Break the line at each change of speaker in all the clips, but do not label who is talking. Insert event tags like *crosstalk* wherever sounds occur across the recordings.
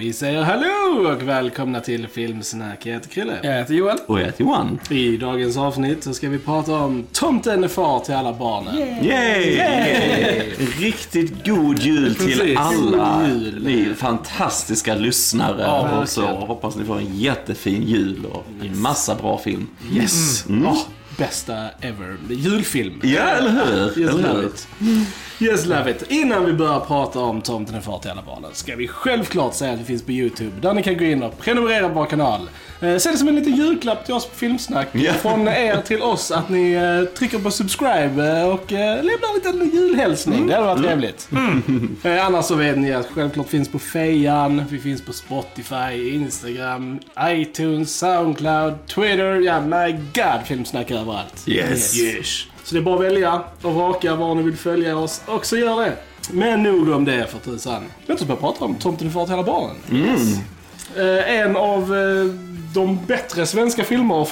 Vi säger hallå och välkomna till Filmsnack. Jag heter Krille.
Jag heter Joel.
Och jag heter Johan.
I dagens avsnitt så ska vi prata om Tomten är far till alla barnen.
Yay! Riktigt god jul till
Precis.
alla
jul.
ni fantastiska lyssnare.
Ja,
och så
verkligen.
hoppas ni får en jättefin jul och en massa bra film.
Yes!
Mm.
Åh, bästa ever. Julfilm.
Ja, eller hur?
Yes,
Eller
love
hur?
it. Yes, love it. Innan vi börjar prata om Tomten är far till alla barnen ska vi självklart säga att vi finns på YouTube. Där ni kan gå in och prenumerera på vår kanal. Eh, Se det som en liten julklapp till oss på Filmsnack.
Ja.
Från er till oss att ni eh, trycker på subscribe eh, och eh, lämnar en liten julhälsning. Det hade varit trevligt. Eh, annars så vet ni att självklart finns på Fejan, vi finns på Spotify, Instagram, iTunes, Soundcloud, Twitter. Ja, my God, Filmsnack överallt.
Yes.
yes. Så det är bara att välja och vraka var ni vill följa oss och så gör det. Men nog om det för tusan. Låt oss börja prata om Tomten är far till alla barnen. Eh, en av eh, de bättre svenska filmer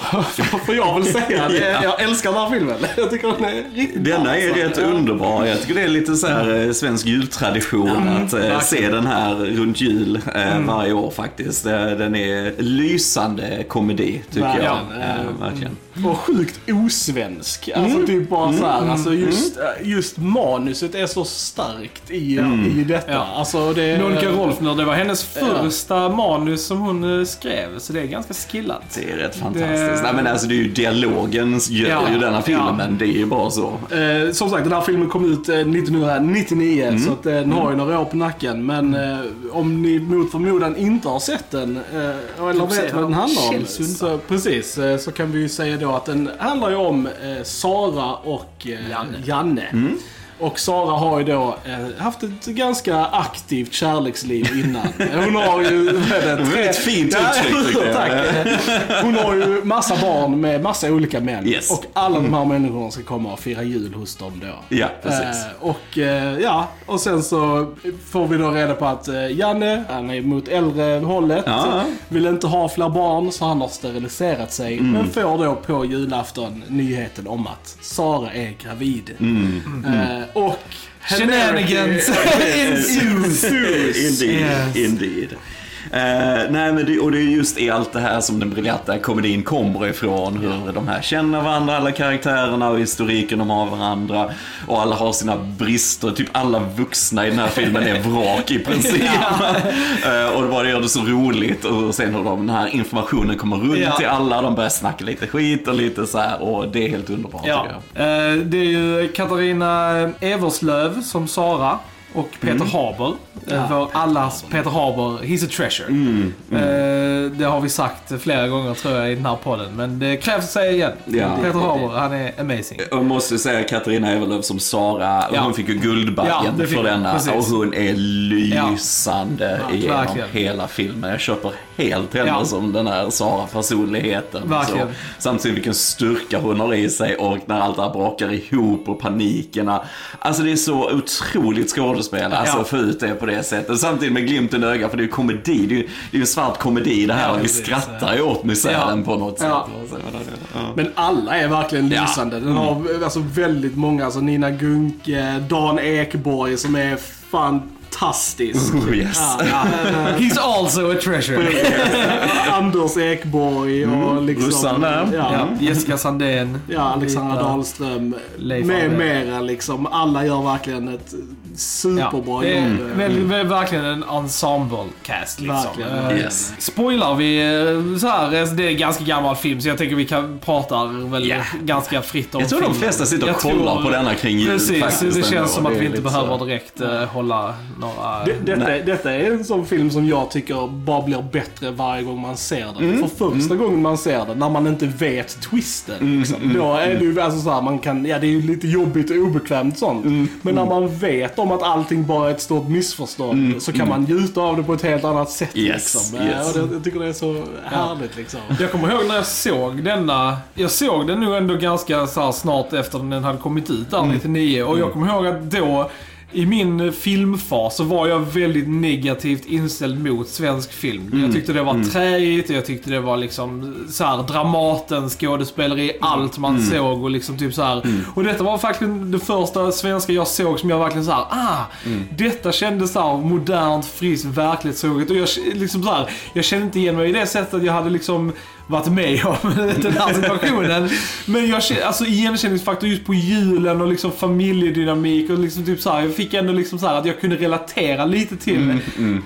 får jag väl säga. Det är, jag älskar den här filmen. *laughs* Jag tycker den är riktigt
Denna är
alltså.
rätt underbar. Jag tycker det är lite så här eh, svensk jultradition att eh,
verkligen.
se den här runt jul eh, varje år faktiskt. Den är lysande komedi tycker jag.
Verkligen,
Eh,
eh,
verkligen.
Och sjukt osvensk. Alltså typ bara så här, alltså just, eh, just manuset är så starkt i, i detta.
Ja.
Alltså det
Monica Rolfner, det var hennes första manus som hon eh, skrev, så det är ganska skillat.
Det är rätt fantastiskt.
Det-
Nej men alltså det är ju dialogen gör
Ja,
ju denna filmen.
ja.
Det är ju bara så.
Eh, som sagt, den här filmen kom ut eh, 1999
Mm.
så att, eh, den har ju några år på nacken. Men eh, om ni mot förmodan inte har sett den eh, eller
Typ
vet vad den handlar om. Så, precis, eh, så kan vi ju säga då att den handlar ju om eh, Sara och eh,
Janne.
Janne.
Mm.
Och Sara har ju då eh, haft ett ganska aktivt kärleksliv innan. Hon har ju... Är det,
Väldigt fint uttryck.
Tack. Hon har ju massa barn med massa olika män.
Yes.
Och alla de här människorna ska komma och fira jul hos dem då.
Ja, precis.
Eh, och eh, ja, och sen så får vi då reda på att eh, Janne, han är mot äldre hållet.
Ja.
Vill inte ha fler barn så han har steriliserat sig.
Mm.
Men får då på julafton nyheten om att Sara är gravid.
Mm.
Eh, och
Shenanigans *laughs* ensues.
Indeed,
Yes.
indeed. Eh, nej, men det, och det är just i allt det här som den briljanta komedin kommer ifrån. Hur de här känner varandra, alla karaktärerna och historiken de har varandra. Och alla har sina brister. Typ alla vuxna i den här filmen är vrak i princip. *laughs* *laughs* Eh, och det bara gör det så roligt. Och sen hur de, den här informationen kommer runt
Ja.
till alla. De börjar snacka lite skit och lite så här. Och det är helt underbart
Ja.
tycker jag.
Eh, Det är ju Katarina Everslöv som Sara och Peter Haber. Eh, Vår allas Peter Haber, he's a treasure. Eh, Det har vi sagt flera gånger tror jag i den här podden, men det krävs att säga igen.
Ja.
Peter Haber, han är amazing.
Jag måste säga Katarina Ewerlöf som Sara,
Ja.
hon fick ju Guldbaggen
Ja,
för denna.
Precis.
Och hon är lysande
Ja,
genom
verkligen.
hela filmen. Jag köper helt henne
Ja.
som den här Sara-personligheten. Samtidigt vilken styrka hon har i sig och när allt det här brakar ihop och panikerna. Alltså det är så otroligt skådespel, alltså
Ja.
få ut det på det sättet. Samtidigt med glimten i ögat, för det är ju komedi. Det är ju det är ju en svart komedi det här.
Ja,
och vi
precis.
skrattar ju åt misären
Ja.
på något
Ja.
sätt. Ja.
Men alla är verkligen
Ja.
lysande. Den har alltså väldigt många, alltså Nina Gunke, Dan Ekborg som är fantastisk.
Oh, yes.
Ja, eh,
He's also a treasure.
Anders Ekborg och liksom...
Russan där.
Ja,
Ja, Jessica Sandén.
ja, Alexandra. Dahlström.
Leif
Med mera liksom. Alla gör verkligen ett superbra
det är
jobb.
väl, väl, verkligen en ensemble-cast liksom. Eh,
Yes.
Spoilar vi eh, så här, eh, det är en ganska gammal film så jag tänker vi kan prata väl
Ja.
ganska fritt om
Jag tror de
filmen.
flesta sitter och
Jag
kollar
tror-
på denna kring jul
Precis,
faktiskt
det
ändå.
känns som att vi inte behöver
så.
direkt eh, hålla några...
Det, detta, detta är en sån film som jag tycker bara blir bättre varje gång man ser den.
Mm.
För första gången man ser den, när man inte vet twisten. Liksom, Då är det ju alltså så här, man kan, ja det är ju lite jobbigt och obekvämt sånt.
Mm.
Men när man vet om att allting bara är ett stort missförstånd så kan man njuta av det på ett helt annat sätt.
Mm. Yes,
liksom.
yes.
Och det, jag tycker det är så härligt liksom.
Jag kommer ihåg när jag såg denna, jag såg den nog ändå ganska så här snart efter den hade kommit ut där, 99. Och jag kommer ihåg att då i min eh, filmfas så var jag väldigt negativt inställd mot svensk film. Jag tyckte det var träigt, jag tyckte det var liksom så här Dramaten, skådespeleri, allt man såg och liksom typ så här. Och detta var faktiskt det första svenska jag såg som jag verkligen så här, ah, detta kändes så här modernt, friskt, verklighetstroget. Och jag liksom så här, jag kände inte igen mig i det sättet att jag hade liksom varit med om *laughs* den här situationen. Men jag känner, alltså igenkänningsfaktor just på julen och liksom familjedynamik och liksom typ så här, fick ändå liksom så här att jag kunde relatera lite till,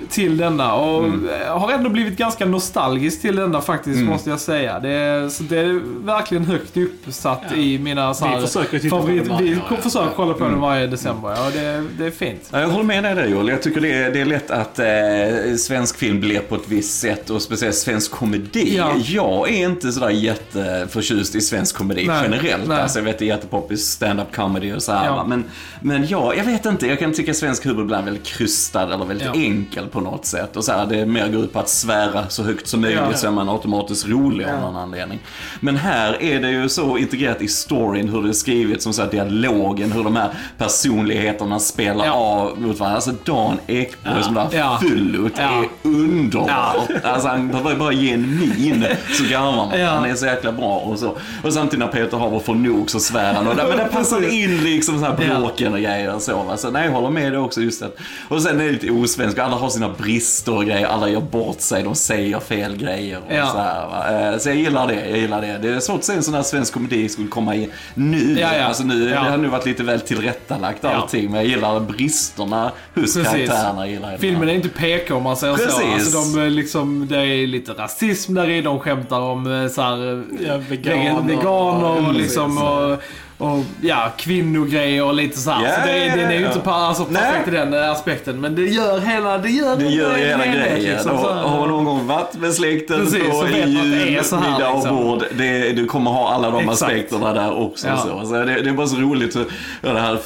till denna. Och har ändå blivit ganska nostalgisk till denna faktiskt, måste jag säga. Det är, så det är verkligen högt uppsatt i mina så här,
Vi försöker titta på
favorit...
den varje
Vi
ja.
försöker kolla på den varje december. Ja, det, det är fint.
Ja, Jag håller med dig där Joel. Jag tycker det är, det är lätt att eh, svensk film blir på ett visst sätt och speciellt svensk komedi.
Ja.
Jag är inte sådär jätteförtjust i svensk komedi
Nej,
generellt.
nej.
Alltså, jag vet det är jättepoppis stand-up comedy och så här,
Ja.
Men, men ja, jag vet inte. Jag kan tycka svensk humor ibland är väldigt krystad eller väldigt
Ja.
enkel på något sätt. Och så här, det mer går ut på att svära så högt som möjligt
Ja.
så är man automatiskt rolig av någon anledning. Men här är det ju så integrerat i storyn hur det är skrivet, som så här, dialogen, hur de här personligheterna spelar
Ja.
av mot varandra. Alltså Dan Ekborg som där
Ja.
fyllot
Ja.
är underbart. Alltså han behöver bara ge en min så garvar man.
Ja.
Han är så jäkla bra och så. Och samtidigt när Peter Haber får nog så svär han. Och där, men det passar in liksom så här
Ja.
bråken och grejer och så. Va? Så nej, jag håller med dig också just det. Och sen är det lite osvenskt. Alla har sina brister och grejer. Alla gör bort sig. De säger fel grejer och
Ja.
så här. Va? Eh, Så jag gillar det. Jag gillar det. Det är svårt att se en sån här svensk komedi skulle komma i nu.
Ja, ja.
Alltså nu,
Ja.
det har nu varit lite väl tillrättalagt
Ja.
allting. Men jag gillar bristerna hos
Precis.
karaktärerna. Gillar
Filmen är inte PK om man säger
Precis.
så. Alltså de, eh, liksom, det är lite rasism där i. De skämtar om eh, så här,
Ja, veganer.
vegan- veganer och, liksom, och, och ja, kvinnogrejer och lite så här.
Ja,
så det,
ja,
den är ju inte alltså, perfekt i den eh, aspekten. Men det gör hela, det gör,
Det gör
en
hela grejen.
liksom,
har man någon gång varit med släkten
Precis,
på
man här,
middag och
liksom.
bord. Det, du kommer ha alla de
Exakt.
aspekterna där också.
Ja.
Så. Så det, det är bara så roligt hur det här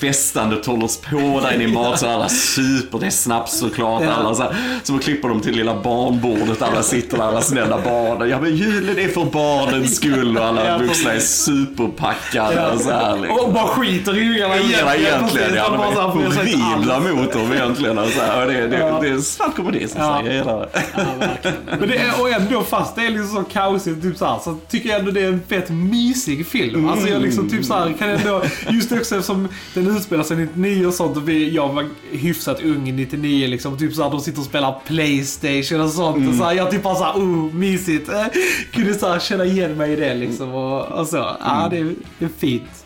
festandet hålls på där inne i matsalen. Alla super, det är snaps såklart.
Ja.
Alla så, här, så klipper de till lilla barnbordet. Alla sitter där, alla snälla barn. Ja men julen är för barnens *laughs* skull och alla vuxna är superpackade. Och så här, liksom.
Och bara skiter i ungarna
egentligen,
precis.
ja,
De
är horribla mot dem egentligen. Och så här, och det, det,
Ja.
det är svart komedi som
Ja.
jag gillar det.
Men det är, och ändå, fast det är liksom så kaosigt, typ så, här, så tycker jag ändå det är en fett mysig film. Alltså jag liksom typ så här, kan ändå, just också eftersom den utspelar sig 99 och sånt och vi, jag var hyfsat ung 99 liksom. Typ så här, de sitter och spelar Playstation och sånt. Och så här, jag typ bara såhär, oh, mysigt. Eh, kunde så här, känna igen mig i det liksom. Och, och så. Ja, det, är- det är fint.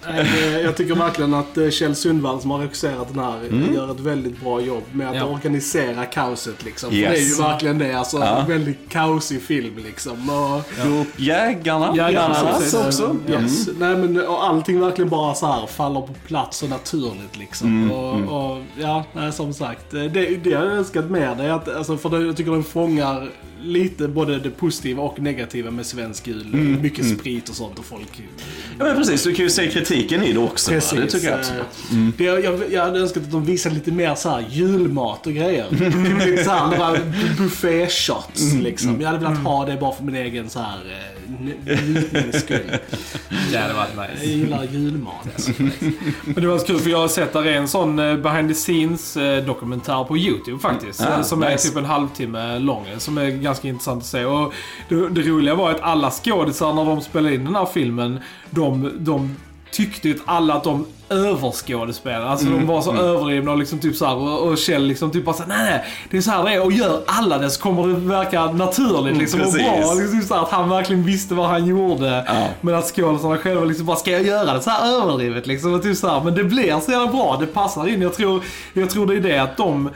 Jag tycker verkligen att eh, Kjell Sundvall som har regisserat den här gör ett väldigt bra jobb med att
Ja.
organisera kaoset liksom.
Yes.
det är ju verkligen det. Alltså
Ja.
en väldigt kaosig film liksom. Och,
Gå upp Jägarna.
Jägarna, precis.
också.
Yes. Nej, men, och allting verkligen bara så här faller på plats och naturligt liksom. och, och ja, nej, som sagt. Det, det jag önskat mer det är att, alltså, för det, jag tycker den fångar lite både det positiva och negativa med svensk jul. Mycket sprit och sånt och folk
Ja, men precis, du kan ju se kritiken i det också.
Precis.
Det tycker jag
eh,
absolut.
Det, jag, jag hade önskat att de visade lite mer så här julmat och grejer. Typ lite så här, buffé-shots liksom. Jag hade velat ha det bara för min egen så här eh, njutnings skull.
Det hade varit
Jag
nice.
gillar julmat. Alltså.
Men det var så kul för jag har sett där är en sån eh, behind the scenes dokumentär på YouTube faktiskt.
Ah,
som är
nice.
typ en halvtimme lång. Som är ganska intressant att se. Och det, det roliga var att alla skådisar när de spelade in den här filmen, de, de tyckte ju alla att de överskådespelade. Alltså
Mm,
de var så överdrivna och liksom typ så här, och, och Kjell liksom typ bara såhär, nej nej, det är så här det är och gör alla det så kommer det verka naturligt liksom och
precis.
bra. Liksom så här, att han verkligen visste vad han gjorde.
Ja.
Men att skådisarna själva liksom bara, ska jag göra det så här överdrivet liksom? Och typ så här, men det blir så jävla bra, det passar in. Jag tror, jag tror det är det att de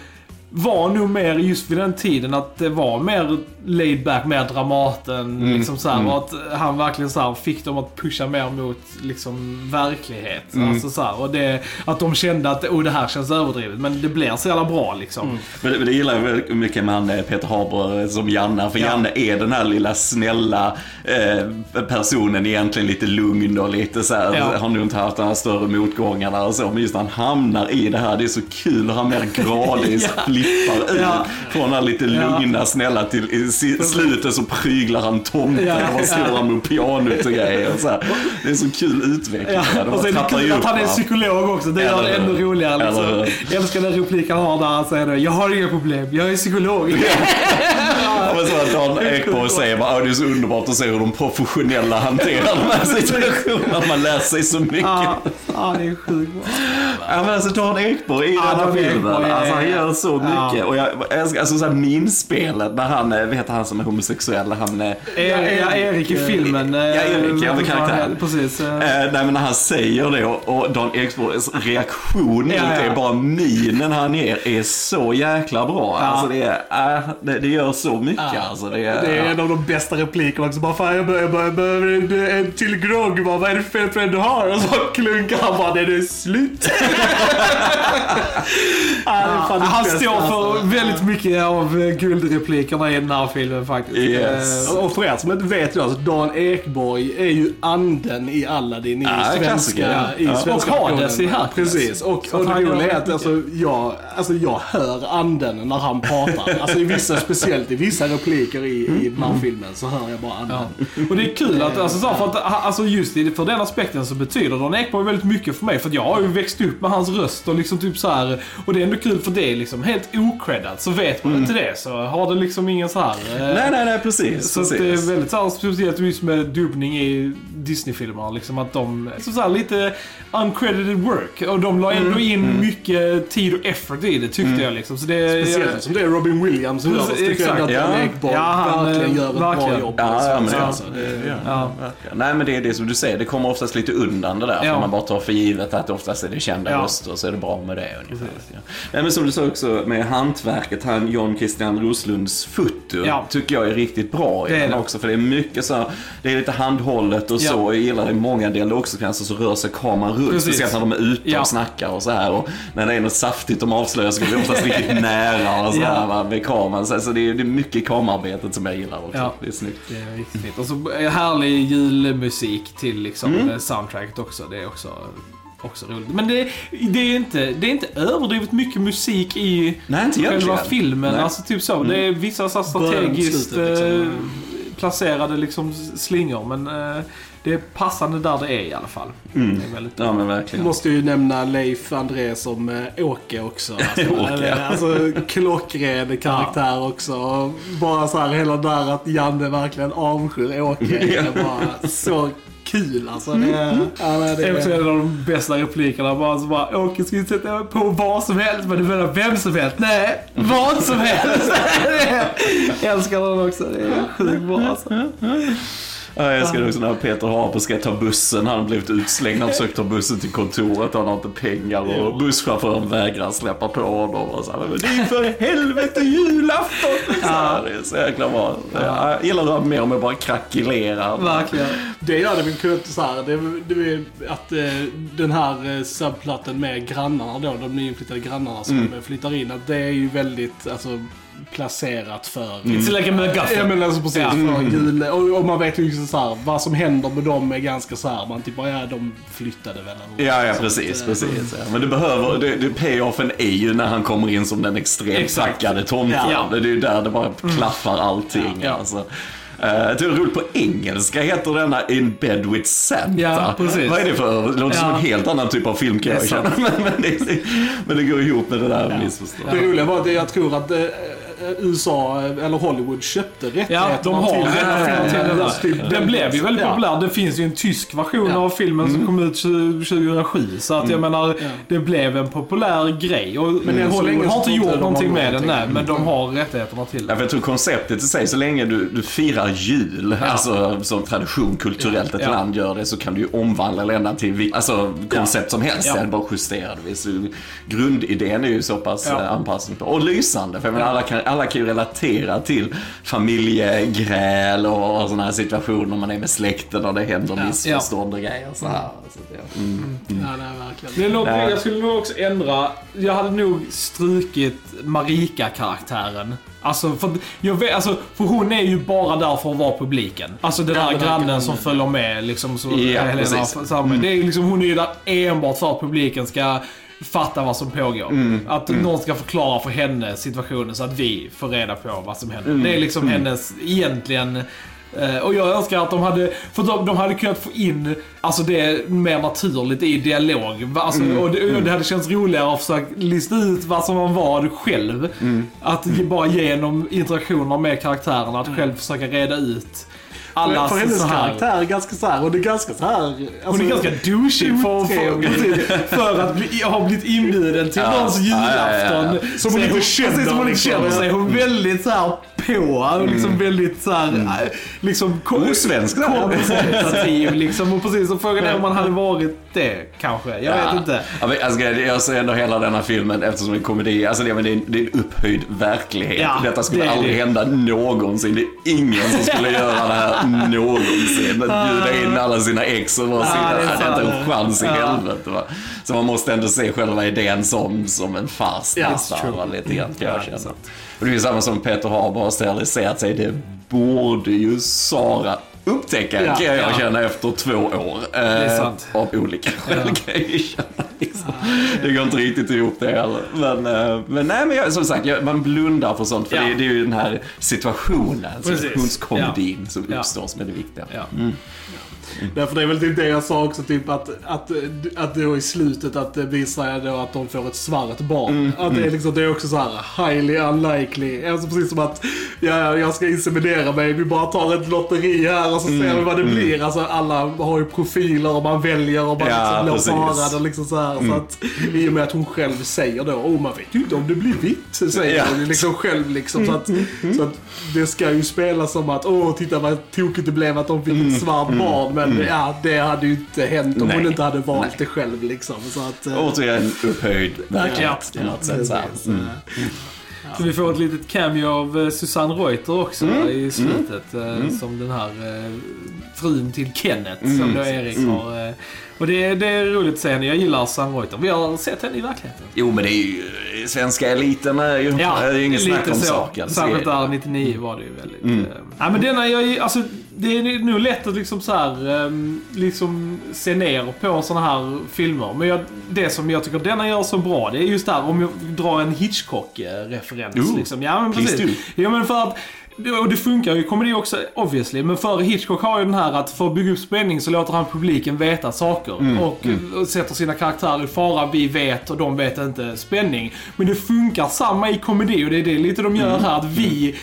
var nog mer just vid den tiden att det var mer laid back, mer Dramaten. liksom så här, Och att han verkligen så här, fick dem att pusha mer mot liksom, verklighet. Alltså, så här, och det, att de kände att oh, det här känns överdrivet. Men det blir så jävla bra liksom.
Men det, men det gillar jag väldigt mycket med han eh, Peter Haber eh, som Janne. För
Ja.
Janne är den här lilla snälla eh, personen, egentligen lite lugn och lite så här,
Ja.
har nog inte haft några större motgångar och så. Men just när han hamnar i det här, det är så kul hur han mer *laughs* gradvis
Ja.
Flippar ut.
Ja.
Från här lite lugna, snälla till i slutet så pryglar han tomten
Ja.
och står han med pianot och grejer. Och så här. Det är så kul utveckling.
Ja, och så är det kul att han är psykolog också. Det gör det ännu roligare. Liksom. Jag älskar den replik han har där. Han säger. Jag har inga problem. Jag är psykolog. *laughs*
Ja, men så att Dan Ekborg säger bara, "Ja, det är så underbart att se hur de professionella hanterar de här situationerna. Man lär sig så mycket.
Ja, ja, det är sjukt bra.
Ja men alltså Dan Ekborg i
Ja,
den här filmen,
Ekborg är-
alltså han gör så
Ja.
mycket. Och jag älskar alltså minspelet när han, eh, vet han som är homosexuell, han är...
Er, ja, Erik i filmen. eh,
Ja, Erik, ja, med karaktär.
Precis. eh.
Eh, nej men när han säger det och, och Dan Ekborgs reaktion
Ja, ja.
det, bara minen han ger är så jäkla bra.
Ja.
Alltså det, är, äh, det, det gör så mycket alltså. Det är,
Det är en av de bästa replikerna också. Bara, fan jag behöver, jag behöver en, till grogg. Vad är det för fel du har? Och så klunkar han bara, det är slut. *laughs* ja,
Han står för
alltså.
väldigt mycket av eh, guldreplikerna i den här filmen faktiskt.
Yes.
Eh,
Och för er som inte vet det, alltså, Dan Ekborg är ju anden i Aladdin i
Ja,
svenska, i svenska
Och Hades i Hercules.
Precis. Och, och det roliga är att alltså, jag, alltså, jag hör anden när han pratar. Alltså i vissa, speciellt i vissa repliker i, i den här filmen så hör jag bara anden.
Ja. Och det är kul att, alltså, så, för att alltså, just för den aspekten så betyder Dan Ekborg väldigt mycket för mig. För jag har ju växt upp med hans röst och liksom typ så här. Och det är ändå kul för det är liksom helt ocreddat. Så vet man inte det så har det liksom ingen så här. eh,
Nej, nej, nej, precis.
Så
precis.
det är väldigt så här, speciellt just med dubbning i Disney-filmer. Liksom att de, så så här, lite uncredited work. Och de la ändå in mycket tid och effort i det tyckte jag liksom. Så det,
Speciellt som det är Robin Williams som gör det. jag
Exakt.
att
Ja.
Ekborg
Ja, han,
verkligen
eh,
gör ett bra
verkligen.
jobb.
Ja, ja, men det,
Alltså, det-
Ja.
Nej men det är det som du säger, det kommer oftast lite undan det där.
Ja.
För man bara tar för givet att oftast är det kända
Ja.
röster så är det bra med det ungefär. Ja. Nej, men som du sa också med hantverket, han John Christian Roslunds foto
Ja.
tycker jag är riktigt bra i
Det är
den
det.
också. För det är mycket så, här- det är lite handhållet och så. Jag gillar i många dialogsekvenser så rör sig kameran runt.
Precis.
Speciellt när de är ute och snackar och så här. Och när det är något saftigt de avslöjar så går vi oftast riktigt *laughs* nära och så här, va, med kameran. Så, så det, är, det är mycket kamerarbetet som jag gillar också.
Ja.
Det är snyggt.
Det är riktigt. Och så eh, härlig julmusik till liksom
Mm.
soundtracket också. Det är också, också roligt. Men det, det, är inte, det är inte överdrivet mycket musik i
Nej, inte
själva
egentligen.
filmen.
Nej.
Alltså typ så. Det är vissa så strategiskt
slutet, liksom.
eh, placerade liksom slingor. Men eh, det är passande där det är i alla fall.
Mm.
Det är väldigt
Ja men verkligen.
Måste ju nämna Leif André som äh, Åke också. *laughs* Alltså,
Åke.
Alltså klockren karaktär också. Och Bara så här hela där att Janne verkligen avskyr Åke. *laughs* Är bara så kul alltså. Det är, ja, nej,
Det är också en av de bästa replikerna. Bara så bara, Åke ska ju sätta på vad som helst, men du menar vem som helst? Nej, vad som helst! *laughs* jag älskar den också. Det är sjukt bra alltså.
Ja, jag älskar också när Peter Haber ska ta bussen. Han har blivit utslängd. Han försöker ta bussen till kontoret. Han har inte pengar och busschauffören vägrar släppa på honom. Och så här, men det är för helvete julafton! Här, det är så jäkla bra. Jag gillar det här mer om jag bara krackelerar.
Verkligen.
det gör det väl kul så här. Det, det är att eh, den här eh, subplotten med grannarna då, de nyinflyttade grannarna som flyttar in. Att det är ju väldigt alltså, placerat för
It's like a MacGuffin.
Ja men alltså precis,
Ja.
för jul. Och, och man vet ju liksom så här, vad som händer med dem är ganska så här, man typ bara, ja de flyttade väl.
Ja, ja precis, precis. Ja. Men det behöver, det, det, payoffen är ju när han kommer in som den extremt tackade tomten.
Ja.
Det är ju där det bara klaffar allting.
Ja.
Alltså. Uh, det är roligt på engelska heter denna In Bed With Santa.
Ja, precis.
Vad är det för, det låter som
Ja.
en helt annan typ av film kan jag känna. Men, *laughs* men, det, men det går ihop med det där missförståndet.
Det roliga var att jag tror att eh, USA, eh, eller Hollywood, köpte rättigheterna
Ja, de har
till
rätt till den. Den blev ju väldigt
Ja.
populär. Det finns ju en tysk version
Ja.
av filmen som kom ut 2007. Så att jag menar, det blev en populär grej. Och men
så
Hollywood har inte gjort någonting med den, nej. Men de har rättigheterna till
Ja,
det.
för jag tror konceptet i sig, så länge du, du firar jul, alltså som tradition kulturellt ett
Ja.
land gör det, så kan du ju omvandla länderna till vil- alltså, koncept som helst.
Ja.
Ja. Bara justera det. Så grundidén är ju så pass
Ja.
ja. anpassningsbar. Och lysande, för jag menar, alla, kan, alla kan ju relatera till familjegräl och, och sådana här situationer man är med släkten och det händer missförstånd och grejer. Så här. Så, att, ja. mm.
Ja, nej, verkligen.
Det är
Nej.
jag skulle nog också ändra. Jag hade nog strukit Marika-karaktären. Alltså för, jag vet, alltså, för hon är ju bara där för att vara publiken. Alltså den
Ja,
här
den här
grannen som följer med. Liksom, så
Ja,
Helena har- samma- Det är liksom, hon är ju där enbart för att publiken ska fatta vad som pågår.
Mm.
Att någon ska förklara för henne situationen så att vi får reda på vad som händer.
Mm.
Det är liksom hennes egentligen eh, och jag önskar att de hade, för de, de hade kunnat få in alltså det mer naturligt i dialog. Alltså,
Mm.
och, det, och det hade känts roligare att försöka lista ut vad som var själv.
Mm.
Att bara genom interaktioner med karaktärerna, att själv försöka reda ut alla
för hennes
så här-
karaktär är ganska så här, och det är ganska så här...
hon
alltså,
är ganska douchig för, för, för att bli, ha blivit inbjuden till
Ja.
någons
Ja, ja, ja,
julafton.
Som hon inte känner,
Precis som hon inte
liksom.
känner sig. Hon är väldigt så här på. Och liksom väldigt så här, äh, liksom
Osvensk
konfrontativ liksom. Och precis, och frågan är om man hade varit det kanske. Jag vet inte.
Ja, men, alltså, jag ser ändå hela denna filmen, eftersom det är en komedi, alltså, det, men det, är, det är en upphöjd verklighet.
Ja,
Detta skulle
det
aldrig
det.
hända någonsin. Det är ingen som skulle *laughs* göra det här någonsin. Att bjuda in alla sina ex och bara
Ja,
sitta
det är
inte en chans i
Ja.
helvete. Va? Så man måste ändå se själva idén som, som en fars
Ja,
nästan. Lite grann kan
Ja,
jag känna. Och det är samma som Peter Haber har steriliserat sig. Det borde ju Sara upptäcka
Ja,
kan jag
ja.
känna efter två år. Det
är sant.
Av olika skäl kan jag ju känna. Liksom. Det går inte riktigt ihop det heller. Men, eh, men nej, men jag, som sagt, jag, man blundar för sånt. För
Ja.
det, det är ju den här situationen,
Precis.
situationskomedin som
Ja.
uppstår som är det viktiga.
Ja.
Därför det är väl typ det jag sa också, typ att, att, att då i slutet att det visar då att de får ett svart barn.
Mm,
att det är liksom, det är också så här highly unlikely. Alltså precis som att, ja, jag ska inseminera mig, vi bara tar ett lotteri här och så ser vi vad det blir. Alltså alla har ju profiler och man väljer och man
Ja,
liksom låter höra det liksom så här. Så att, I och med att hon själv säger då, oh man vet ju inte om det blir vitt, säger
Ja.
hon liksom själv liksom. Så att, så att det ska ju spelas som att, åh titta vad tokigt det blev att de fick ett svart barn. Men ja, det hade ju inte hänt om
Nej.
hon inte hade valt
Nej.
det själv liksom. Så att, eh,
Återigen upphöjd verklighet
ja,
på något sätt. Så. Mm.
Så vi får ett litet cameo av eh, Susanne Reuter också i slutet. eh, Som den här frun till Kenneth som då Erik har. eh, Och det, det är roligt att se henne. Jag gillar Susanne Reuter. Vi har sett henne i verkligheten.
Jo, men det är ju, svenska eliten är ju,
Ja,
det är ju ingen snack om saken.
Särskilt där 99 var det ju väldigt... eh, Ja men denna, jag, alltså, det är nog lätt att liksom så här, ehm, liksom se ner på sådana här filmer. Men jag, det som jag tycker denna gör så bra, det är just där om jag drar en Hitchcock-referens.
Ooh,
liksom. Ja men precis. Ja men för att och det funkar ju komedi också obviously, men för Hitchcock har ju den här att för att bygga upp spänning så låter han publiken veta saker. och, och sätter sina karaktärer i fara, vi vet och de vet inte spänning. Men det funkar samma i komedi och det är det lite de gör här, att vi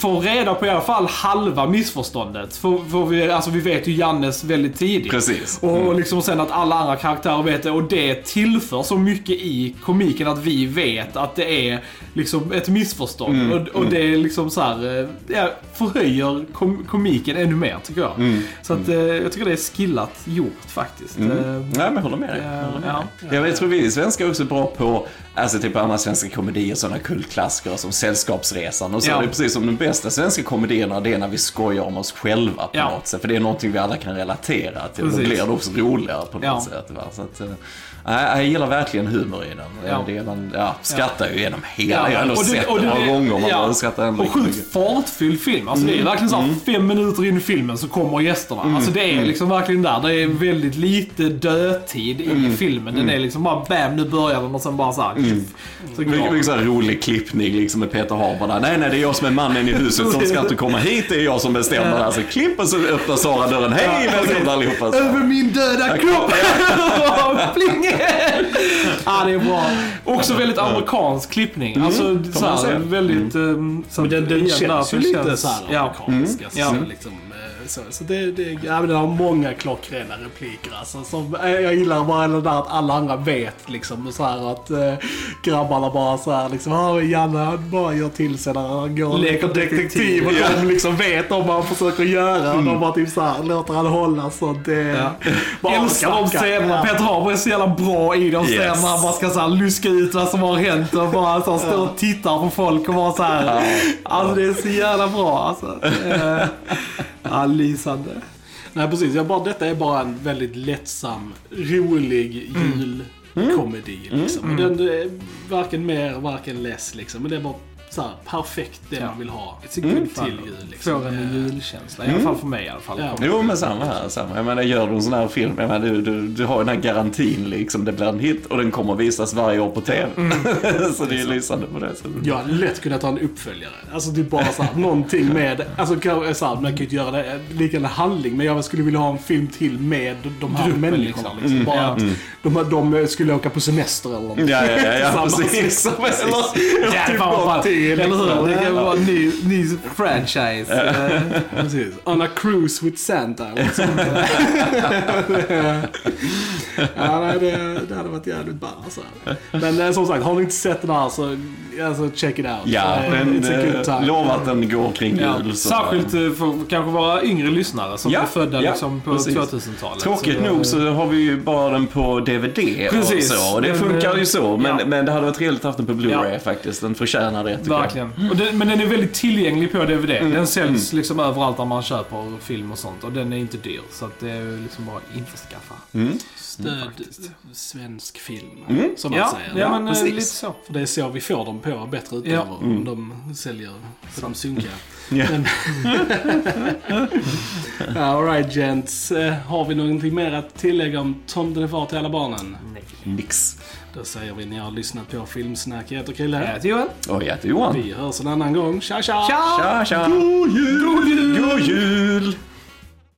får reda på i alla fall halva missförståndet. För, för vi, alltså vi vet ju Jannes väldigt tidigt.
Precis.
Och liksom sen att alla andra karaktärer vet det och det tillför så mycket i komiken att vi vet att det är liksom ett missförstånd.
Mm,
Och, och det är liksom så här, eh, ja, förhöjer kom, komiken ännu mer tycker jag.
Mm,
Så att eh, jag tycker det är skillat gjort faktiskt. Eh,
Nej, men jag håller med dig.
Ja,
Jag håller med
ja.
dig. Jag tror vi svenskar är också bra på, alltså typ andra svenska komedier, sådana kultklassiker som Sällskapsresan och så. Det är precis som de bästa svenska komedierna, det är när vi skojar om oss själva på
Ja.
något sätt. För det är någonting vi alla kan relatera till. Då
Precis.
blir det också roligare på något
Ja.
sätt. Va? Så att, eh, nej, jag gillar verkligen humor i den.
Ja.
Det är man, ja, skrattar ju igenom hela. Jag har ändå
och
sett
och det-
några gånger, man
ja.
bara skrattar ändå
Och sjukt fartfylld film. Alltså det är verkligen så här, fem minuter in i filmen så kommer gästerna. Alltså det är liksom verkligen där. Det är väldigt lite dödtid i filmen. Den är liksom bara bam, nu börjar den och sen bara så här. Så
Mycket, mycket så här rolig klippning liksom med Peter Haber där. Nej, nej, det är jag som är mannen i huset som ska inte komma hit. Det är jag som bestämmer. Alltså klipp och så öppnar Sara dörren. Hej, välkomna allihopa.
Över min döda kropp! Pling! *laughs* *laughs* ja, det är bra. Också väldigt amerikansk klippning. Alltså, så
man
här,
säga.
väldigt... ehm, så
Men den, den känns ju lite
känns-
så här
Ja.
amerikansk. Alltså,
Ja.
så, liksom, eh, så, så det, det, ja, men den har många klockrena repliker. Alltså, som, eh, jag gillar bara det där att alla andra vet liksom. Så här, att eh, grabbarna bara så här liksom, ah, Janne han bara gör till sig när han går och
Leker
detektiv. Och
Ja.
de liksom vet om vad han försöker göra. Och de bara typ så här, låter han hålla så det...
Ja.
Bara
Älskar de scenerna.
Ja.
Peter Haber är så jävla bra i de
Yes.
scenerna. Han bara ska så här luska ut vad som har hänt och bara så här, stå och titta på folk och bara så här. Alltså det är så jävla bra alltså. *laughs* Eh, Ja, lysande.
Nej precis, jag bara, detta är bara en väldigt lättsam, rolig julkomedi. Liksom. Och Den är varken mer, varken less liksom. Men det är bara så här, perfekt det
Ja.
man vill ha.
It's a good
till
fun.
jul liksom.
Får en
Eh,
julkänsla. I alla fall för mig i alla fall.
Ja.
Jo, men samma här. Samma. Jag menar, gör du en sån här film, jag menar, du, du, du har den här garantin liksom. Det blir en hit och den kommer visas varje år på TV. *laughs* så det är lysande på det sättet.
Jag hade lätt kunnat ha en uppföljare. Alltså typ bara såhär, någonting med, alltså så här, man kan ju inte göra det liknande handling, men jag skulle vilja ha en film till med de här
Gruppen,
människorna.
liksom.
Liksom. Bara
Ja.
att de, de skulle åka på semester eller något.
Ja, ja, ja, ja *laughs* precis.
liksom.
precis.
Eller,
Ja,
typ någonting,
Eller hur? Det kan vara en ny, ny franchise. Eh,
Precis. On a cruise with Santa. *laughs* ja, nej, det, det hade varit jävligt bra. Alltså. Men eh, som sagt, har ni inte sett den här så alltså, check it out.
Ja,
Eh,
den eh,
time.
lovar att den går kring
Ja,
jul. så-
särskilt eh, för kanske våra yngre lyssnare som
Ja,
är födda
ja,
liksom på
precis.
2000-talet.
Tråkigt
Så, eh,
nog så har vi ju bara den på DVD
Precis,
och så. Det funkar ju
eh,
så. Men,
ja.
men det hade varit trevligt att ha den på Blu-ray
Ja.
faktiskt. Den förtjänar det tycker
Verkligen. Och den, men den är väldigt tillgänglig på DVD.
Mm.
Den säljs liksom överallt där man köper film och sånt. Och den är inte dyr. Så att det är liksom bara att införskaffa.
Stöd svensk film,
Mm.
som man
Ja,
säger.
ja, men eh,
precis.
lite så.
För det är så vi får dem på bättre utgåvor.
Ja.
Om de säljer för de sunkiga. Men... *laughs* Alright gents. Eh, Har vi någonting mer att tillägga om Tomten är far till alla barnen?
jag. Nix.
Då säger vi ni har lyssnat på Filmsnack. Jag heter Krille.
Jag heter Johan.
Och jag heter Johan.
Vi hörs en annan gång. Tja tja!
Ciao!
Tja, tja! God jul! God jul!